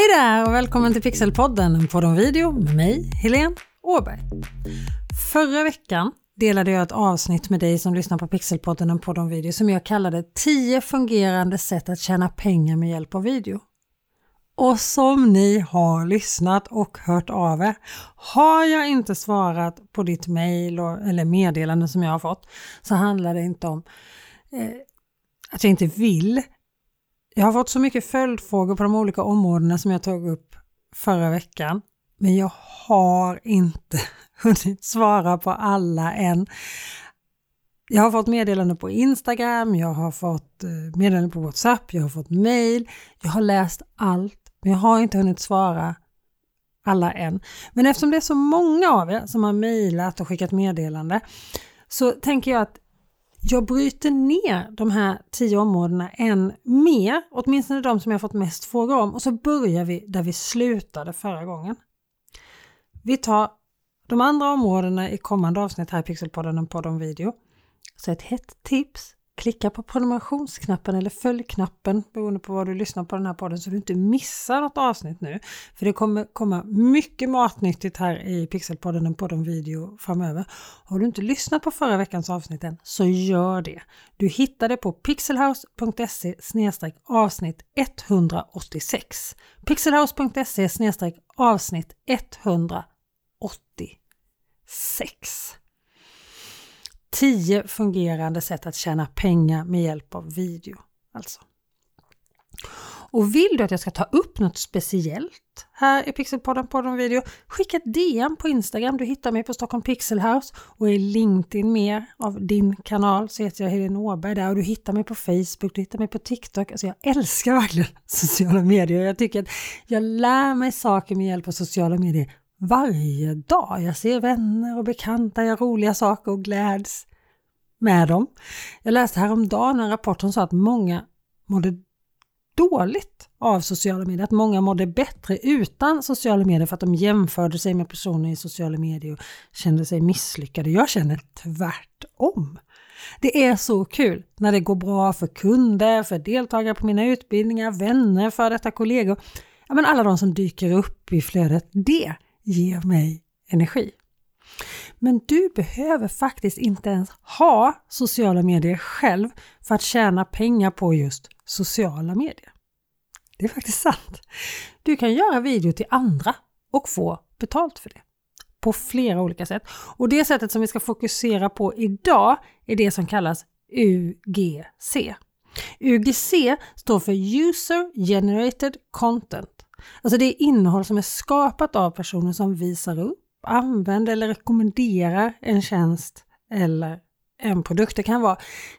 Hej där och välkommen till Pixelpodden, en podd om video med mig, Helene Åberg. Förra veckan delade jag ett avsnitt med dig som lyssnar på Pixelpodden, en podd om video, som jag kallade 10 fungerande sätt att tjäna pengar med hjälp av video. Och som ni har lyssnat och hört av er, har jag inte svarat på ditt mejl eller meddelande som jag har fått så handlar det inte om eh, att jag inte vill. Jag har fått så mycket följdfrågor på de olika områdena som jag tog upp förra veckan, men jag har inte hunnit svara på alla än. Jag har fått meddelanden på Instagram, jag har fått eh, meddelanden på WhatsApp, jag har fått mail, jag har läst allt men jag har inte hunnit svara alla än. Men eftersom det är så många av er som har mejlat och skickat meddelande så tänker jag att jag bryter ner de här tio områdena än mer, åtminstone de som jag fått mest frågor om och så börjar vi där vi slutade förra gången. Vi tar de andra områdena i kommande avsnitt här i Pixelpodden, en podd om video. Så ett hett tips Klicka på prenumerationsknappen eller följknappen beroende på var du lyssnar på den här podden så du inte missar något avsnitt nu. För det kommer komma mycket matnyttigt här i Pixelpodden, en podd om video framöver. Har du inte lyssnat på förra veckans avsnitt än så gör det. Du hittar det på pixelhouse.se avsnitt 186. pixelhouse.se avsnitt 186. 10 fungerande sätt att tjäna pengar med hjälp av video. Alltså. Och vill du att jag ska ta upp något speciellt här i Pixelpodden på en video, skicka ett DM på Instagram. Du hittar mig på Stockholm Pixel House och i LinkedIn mer av din kanal så heter jag Helene Åberg där och du hittar mig på Facebook, du hittar mig på TikTok. Alltså jag älskar verkligen sociala medier. Jag tycker att jag lär mig saker med hjälp av sociala medier varje dag. Jag ser vänner och bekanta, jag roliga saker och gläds med dem. Jag läste häromdagen en rapport som sa att många mådde dåligt av sociala medier, att många mådde bättre utan sociala medier för att de jämförde sig med personer i sociala medier och kände sig misslyckade. Jag känner tvärtom. Det är så kul när det går bra för kunder, för deltagare på mina utbildningar, vänner, för detta kollegor. Ja, men alla de som dyker upp i flödet. Det ger mig energi. Men du behöver faktiskt inte ens ha sociala medier själv för att tjäna pengar på just sociala medier. Det är faktiskt sant. Du kan göra video till andra och få betalt för det. På flera olika sätt. Och det sättet som vi ska fokusera på idag är det som kallas UGC. UGC står för User Generated Content Alltså det är innehåll som är skapat av personer som visar upp, använder eller rekommenderar en tjänst eller en produkt. Det kan vara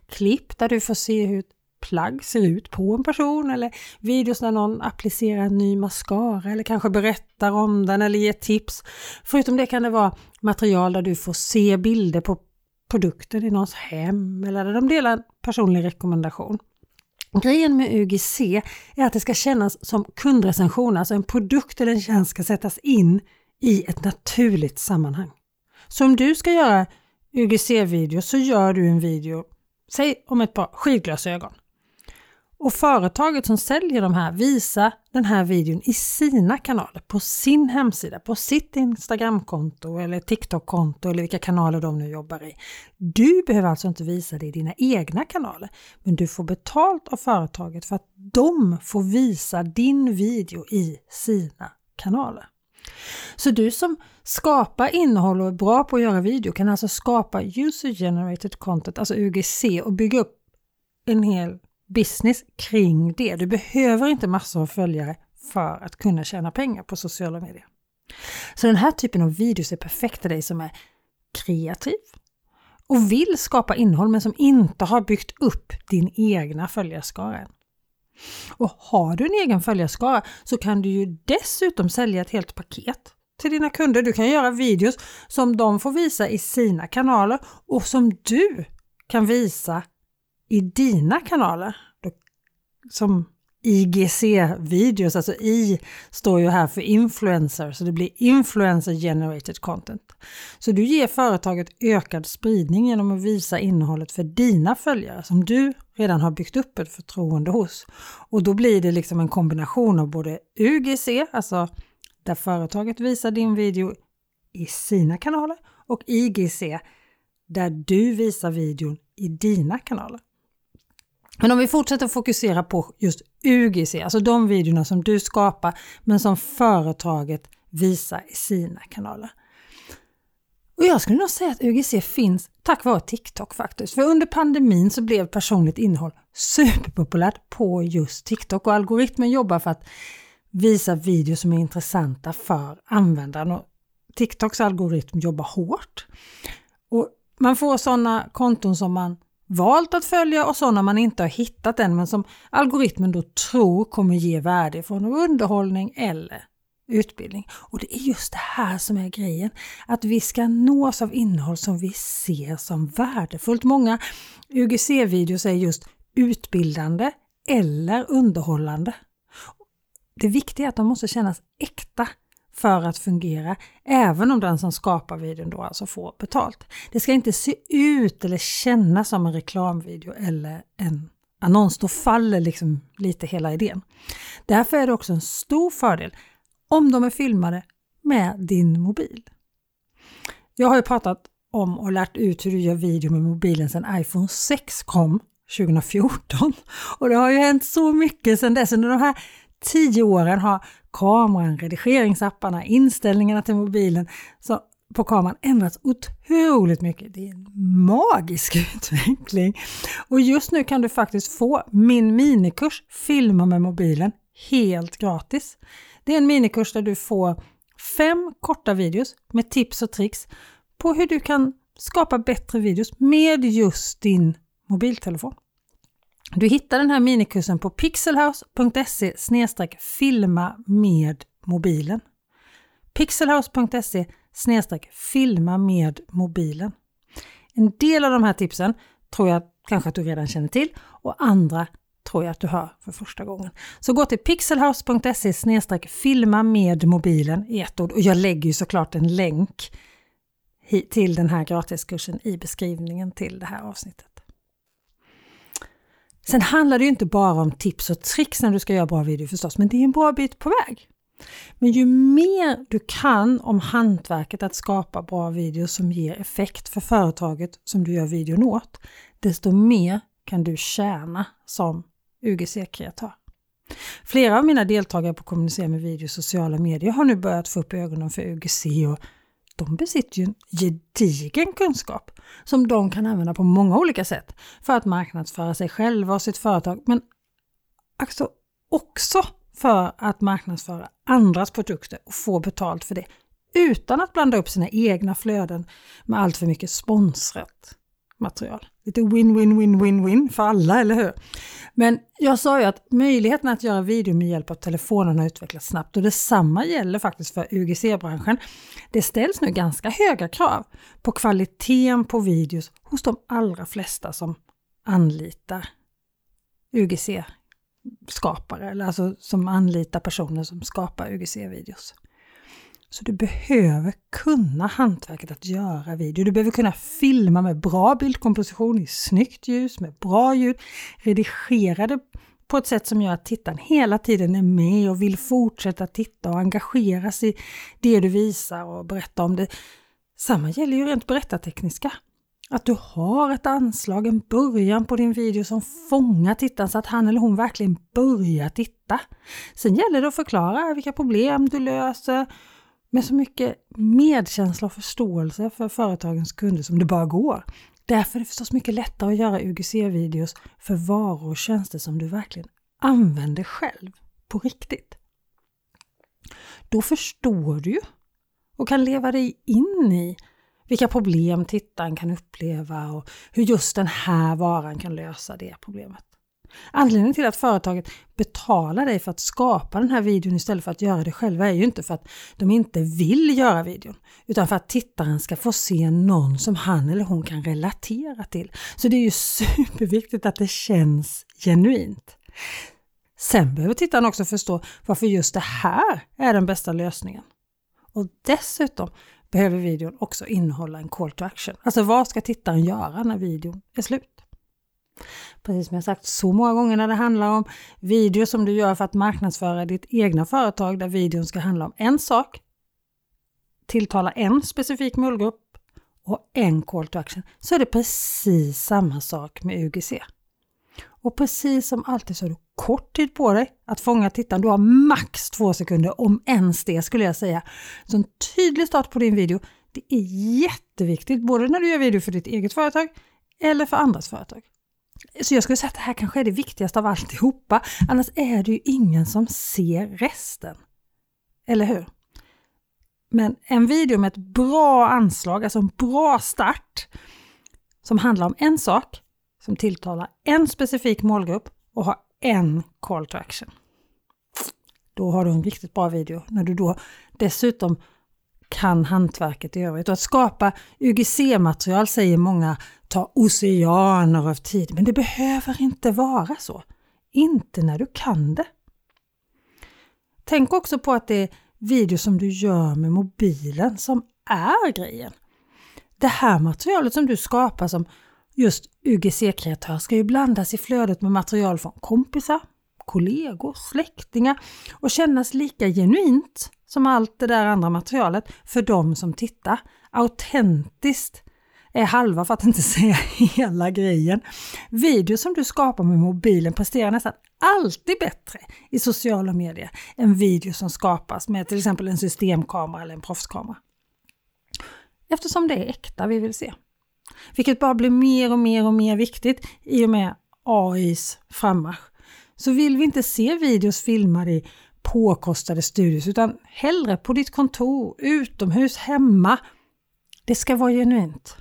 klipp där du får se hur ett plagg ser ut på en person eller videos där någon applicerar en ny mascara eller kanske berättar om den eller ger tips. Förutom det kan det vara material där du får se bilder på produkten i någons hem eller där de delar en personlig rekommendation. Grejen med UGC är att det ska kännas som kundrecension, alltså en produkt eller en tjänst ska sättas in i ett naturligt sammanhang. Så om du ska göra UGC-video så gör du en video, säg om ett par skidglasögon. Och företaget som säljer de här visar den här videon i sina kanaler, på sin hemsida, på sitt Instagramkonto eller TikTok-konto eller vilka kanaler de nu jobbar i. Du behöver alltså inte visa det i dina egna kanaler, men du får betalt av företaget för att de får visa din video i sina kanaler. Så du som skapar innehåll och är bra på att göra video kan alltså skapa user generated content, alltså UGC och bygga upp en hel business kring det. Du behöver inte massor av följare för att kunna tjäna pengar på sociala medier. Så den här typen av videos är perfekt för dig som är kreativ och vill skapa innehåll men som inte har byggt upp din egna följarskara än. Och har du en egen följarskara så kan du ju dessutom sälja ett helt paket till dina kunder. Du kan göra videos som de får visa i sina kanaler och som du kan visa i dina kanaler som IGC-videos, alltså I står ju här för influencer, så det blir influencer generated content. Så du ger företaget ökad spridning genom att visa innehållet för dina följare som du redan har byggt upp ett förtroende hos. Och då blir det liksom en kombination av både UGC, alltså där företaget visar din video i sina kanaler och IGC där du visar videon i dina kanaler. Men om vi fortsätter fokusera på just UGC, alltså de videorna som du skapar men som företaget visar i sina kanaler. Och jag skulle nog säga att UGC finns tack vare TikTok faktiskt. För under pandemin så blev personligt innehåll superpopulärt på just TikTok och algoritmen jobbar för att visa videor som är intressanta för användaren. Och TikToks algoritm jobbar hårt. Och man får sådana konton som man valt att följa och sådana man inte har hittat än men som algoritmen då tror kommer ge värde från underhållning eller utbildning. Och det är just det här som är grejen, att vi ska nås av innehåll som vi ser som värdefullt. Många UGC-videos är just utbildande eller underhållande. Det viktiga är att de måste kännas äkta för att fungera, även om den som skapar videon då alltså får betalt. Det ska inte se ut eller kännas som en reklamvideo eller en annons. Då faller liksom lite hela idén. Därför är det också en stor fördel om de är filmade med din mobil. Jag har ju pratat om och lärt ut hur du gör video med mobilen sedan iPhone 6 kom 2014 och det har ju hänt så mycket sedan dess. Under de här tio åren har kameran, redigeringsapparna, inställningarna till mobilen så på kameran ändrats otroligt mycket. Det är en magisk utveckling. Och just nu kan du faktiskt få min minikurs Filma med mobilen helt gratis. Det är en minikurs där du får fem korta videos med tips och tricks på hur du kan skapa bättre videos med just din mobiltelefon. Du hittar den här minikursen på pixelhouse.se filma med mobilen. pixelhouse.se filma med mobilen. En del av de här tipsen tror jag kanske att du redan känner till och andra tror jag att du hör för första gången. Så gå till pixelhouse.se filma med mobilen i ett ord och jag lägger ju såklart en länk till den här gratiskursen i beskrivningen till det här avsnittet. Sen handlar det ju inte bara om tips och tricks när du ska göra bra video förstås, men det är en bra bit på väg. Men ju mer du kan om hantverket att skapa bra videos som ger effekt för företaget som du gör videon åt, desto mer kan du tjäna som UGC-kreatör. Flera av mina deltagare på Kommunicera med video och sociala medier har nu börjat få upp ögonen för UGC och de besitter ju en gedigen kunskap som de kan använda på många olika sätt för att marknadsföra sig själva och sitt företag, men alltså också för att marknadsföra andras produkter och få betalt för det utan att blanda upp sina egna flöden med allt för mycket sponsrat material. Lite win-win-win-win-win för alla, eller hur? Men jag sa ju att möjligheten att göra video med hjälp av telefonen har utvecklats snabbt och detsamma gäller faktiskt för UGC-branschen. Det ställs nu ganska höga krav på kvaliteten på videos hos de allra flesta som anlitar UGC-skapare, eller alltså som anlitar personer som skapar UGC-videos. Så du behöver kunna hantverket att göra video. Du behöver kunna filma med bra bildkomposition i snyggt ljus, med bra ljud, redigera det på ett sätt som gör att tittaren hela tiden är med och vill fortsätta titta och engageras i det du visar och berätta om det. Samma gäller ju rent berättartekniska. Att du har ett anslag, en början på din video som fångar tittaren så att han eller hon verkligen börjar titta. Sen gäller det att förklara vilka problem du löser med så mycket medkänsla och förståelse för företagens kunder som det bara går. Därför är det förstås mycket lättare att göra UGC-videos för varor och tjänster som du verkligen använder själv, på riktigt. Då förstår du ju och kan leva dig in i vilka problem tittaren kan uppleva och hur just den här varan kan lösa det problemet. Anledningen till att företaget betalar dig för att skapa den här videon istället för att göra det själva är ju inte för att de inte vill göra videon, utan för att tittaren ska få se någon som han eller hon kan relatera till. Så det är ju superviktigt att det känns genuint. Sen behöver tittaren också förstå varför just det här är den bästa lösningen. Och dessutom behöver videon också innehålla en call to action. Alltså vad ska tittaren göra när videon är slut? Precis som jag sagt så många gånger när det handlar om video som du gör för att marknadsföra ditt egna företag där videon ska handla om en sak, tilltala en specifik målgrupp och en call to action så är det precis samma sak med UGC. Och precis som alltid så har du kort tid på dig att fånga tittaren. Du har max två sekunder, om ens det skulle jag säga. Så en tydlig start på din video, det är jätteviktigt både när du gör video för ditt eget företag eller för andras företag. Så jag skulle säga att det här kanske är det viktigaste av alltihopa. Annars är det ju ingen som ser resten. Eller hur? Men en video med ett bra anslag, alltså en bra start, som handlar om en sak, som tilltalar en specifik målgrupp och har en call to action. Då har du en riktigt bra video när du då dessutom kan hantverket i övrigt. Och att skapa UGC-material säger många tar oceaner av tid, men det behöver inte vara så. Inte när du kan det. Tänk också på att det är video som du gör med mobilen som är grejen. Det här materialet som du skapar som just UGC-kreatör ska ju blandas i flödet med material från kompisar, kollegor, släktingar och kännas lika genuint som allt det där andra materialet för de som tittar. Autentiskt är halva för att inte säga hela grejen. Videor som du skapar med mobilen presterar nästan alltid bättre i sociala medier än videor som skapas med till exempel en systemkamera eller en proffskamera. Eftersom det är äkta vi vill se. Vilket bara blir mer och mer och mer viktigt i och med AIs frammarsch. Så vill vi inte se videos filmade i påkostade studios utan hellre på ditt kontor, utomhus, hemma. Det ska vara genuint.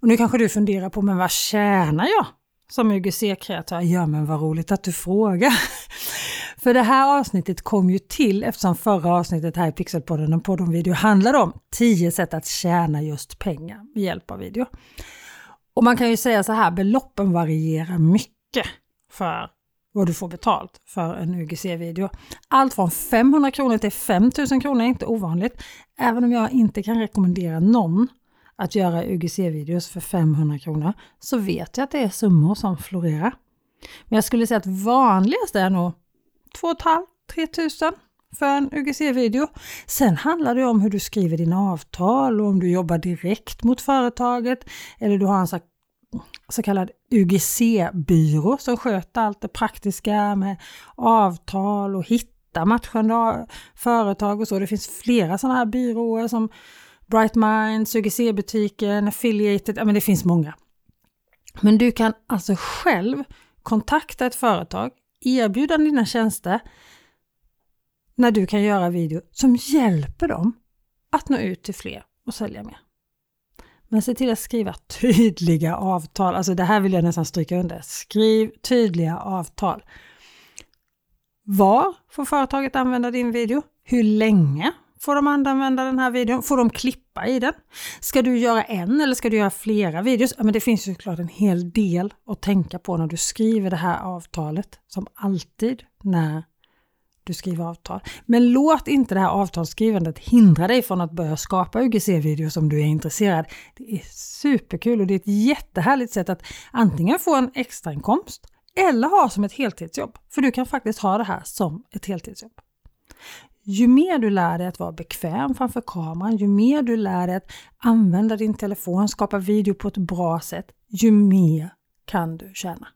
Och nu kanske du funderar på, men vad tjänar jag som UGC-kreatör? Ja, men vad roligt att du frågar. För det här avsnittet kom ju till eftersom förra avsnittet här i Pixelpodden och podden video handlade om 10 sätt att tjäna just pengar med hjälp av video. Och man kan ju säga så här, beloppen varierar mycket för vad du får betalt för en UGC-video. Allt från 500 kronor till 5000 kronor är inte ovanligt, även om jag inte kan rekommendera någon att göra UGC-videos för 500 kronor så vet jag att det är summor som florerar. Men jag skulle säga att vanligast är nog 2 500-3 000 för en UGC-video. Sen handlar det om hur du skriver dina avtal och om du jobbar direkt mot företaget eller du har en så, kallad UGC-byrå som sköter allt det praktiska med avtal och hitta matchande företag och så. Det finns flera sådana här byråer som Bright Minds, UGC-butiken, Affiliated, ja men det finns många. Men du kan alltså själv kontakta ett företag, erbjuda dina tjänster när du kan göra video som hjälper dem att nå ut till fler och sälja mer. Men se till att skriva tydliga avtal. Alltså det här vill jag nästan stryka under. Skriv tydliga avtal. Var får företaget använda din video? Hur länge får de använda den här videon? Får de klippa i den? Ska du göra en eller ska du göra flera videos? Ja, men det finns ju såklart en hel del att tänka på när du skriver det här avtalet, som alltid när du skriver avtal. Men låt inte det här avtalsskrivandet hindra dig från att börja skapa UGC-videos om du är intresserad. Det är superkul och det är ett jättehärligt sätt att antingen få en extrainkomst eller ha som ett heltidsjobb. För du kan faktiskt ha det här som ett heltidsjobb. Ju mer du lär dig att vara bekväm framför kameran, ju mer du lär dig att använda din telefon, skapa video på ett bra sätt, ju mer kan du tjäna.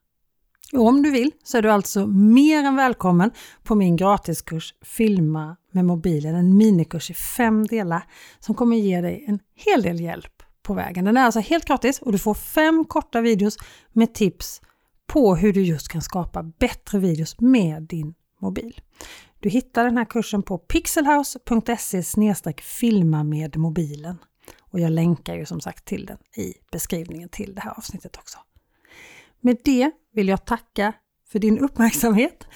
Och om du vill så är du alltså mer än välkommen på min gratiskurs Filma med mobilen, en minikurs i fem delar som kommer ge dig en hel del hjälp på vägen. Den är alltså helt gratis och du får fem korta videos med tips på hur du just kan skapa bättre videos med din mobil. Du hittar den här kursen på pixelhouse.se filma med mobilen. Och jag länkar ju som sagt till den i beskrivningen till det här avsnittet också. Med det vill jag tacka för din uppmärksamhet.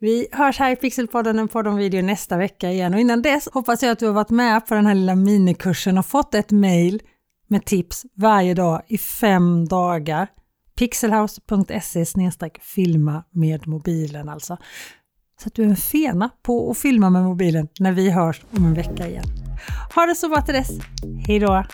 Vi hörs här i Pixelpodden, en podd om video nästa vecka igen och innan dess hoppas jag att du har varit med på den här lilla minikursen och fått ett mejl med tips varje dag i fem dagar. Pixelhouse.se filma med mobilen alltså. så att du är en fena på att filma med mobilen när vi hörs om en vecka igen. Ha det så bra till dess. Hej då!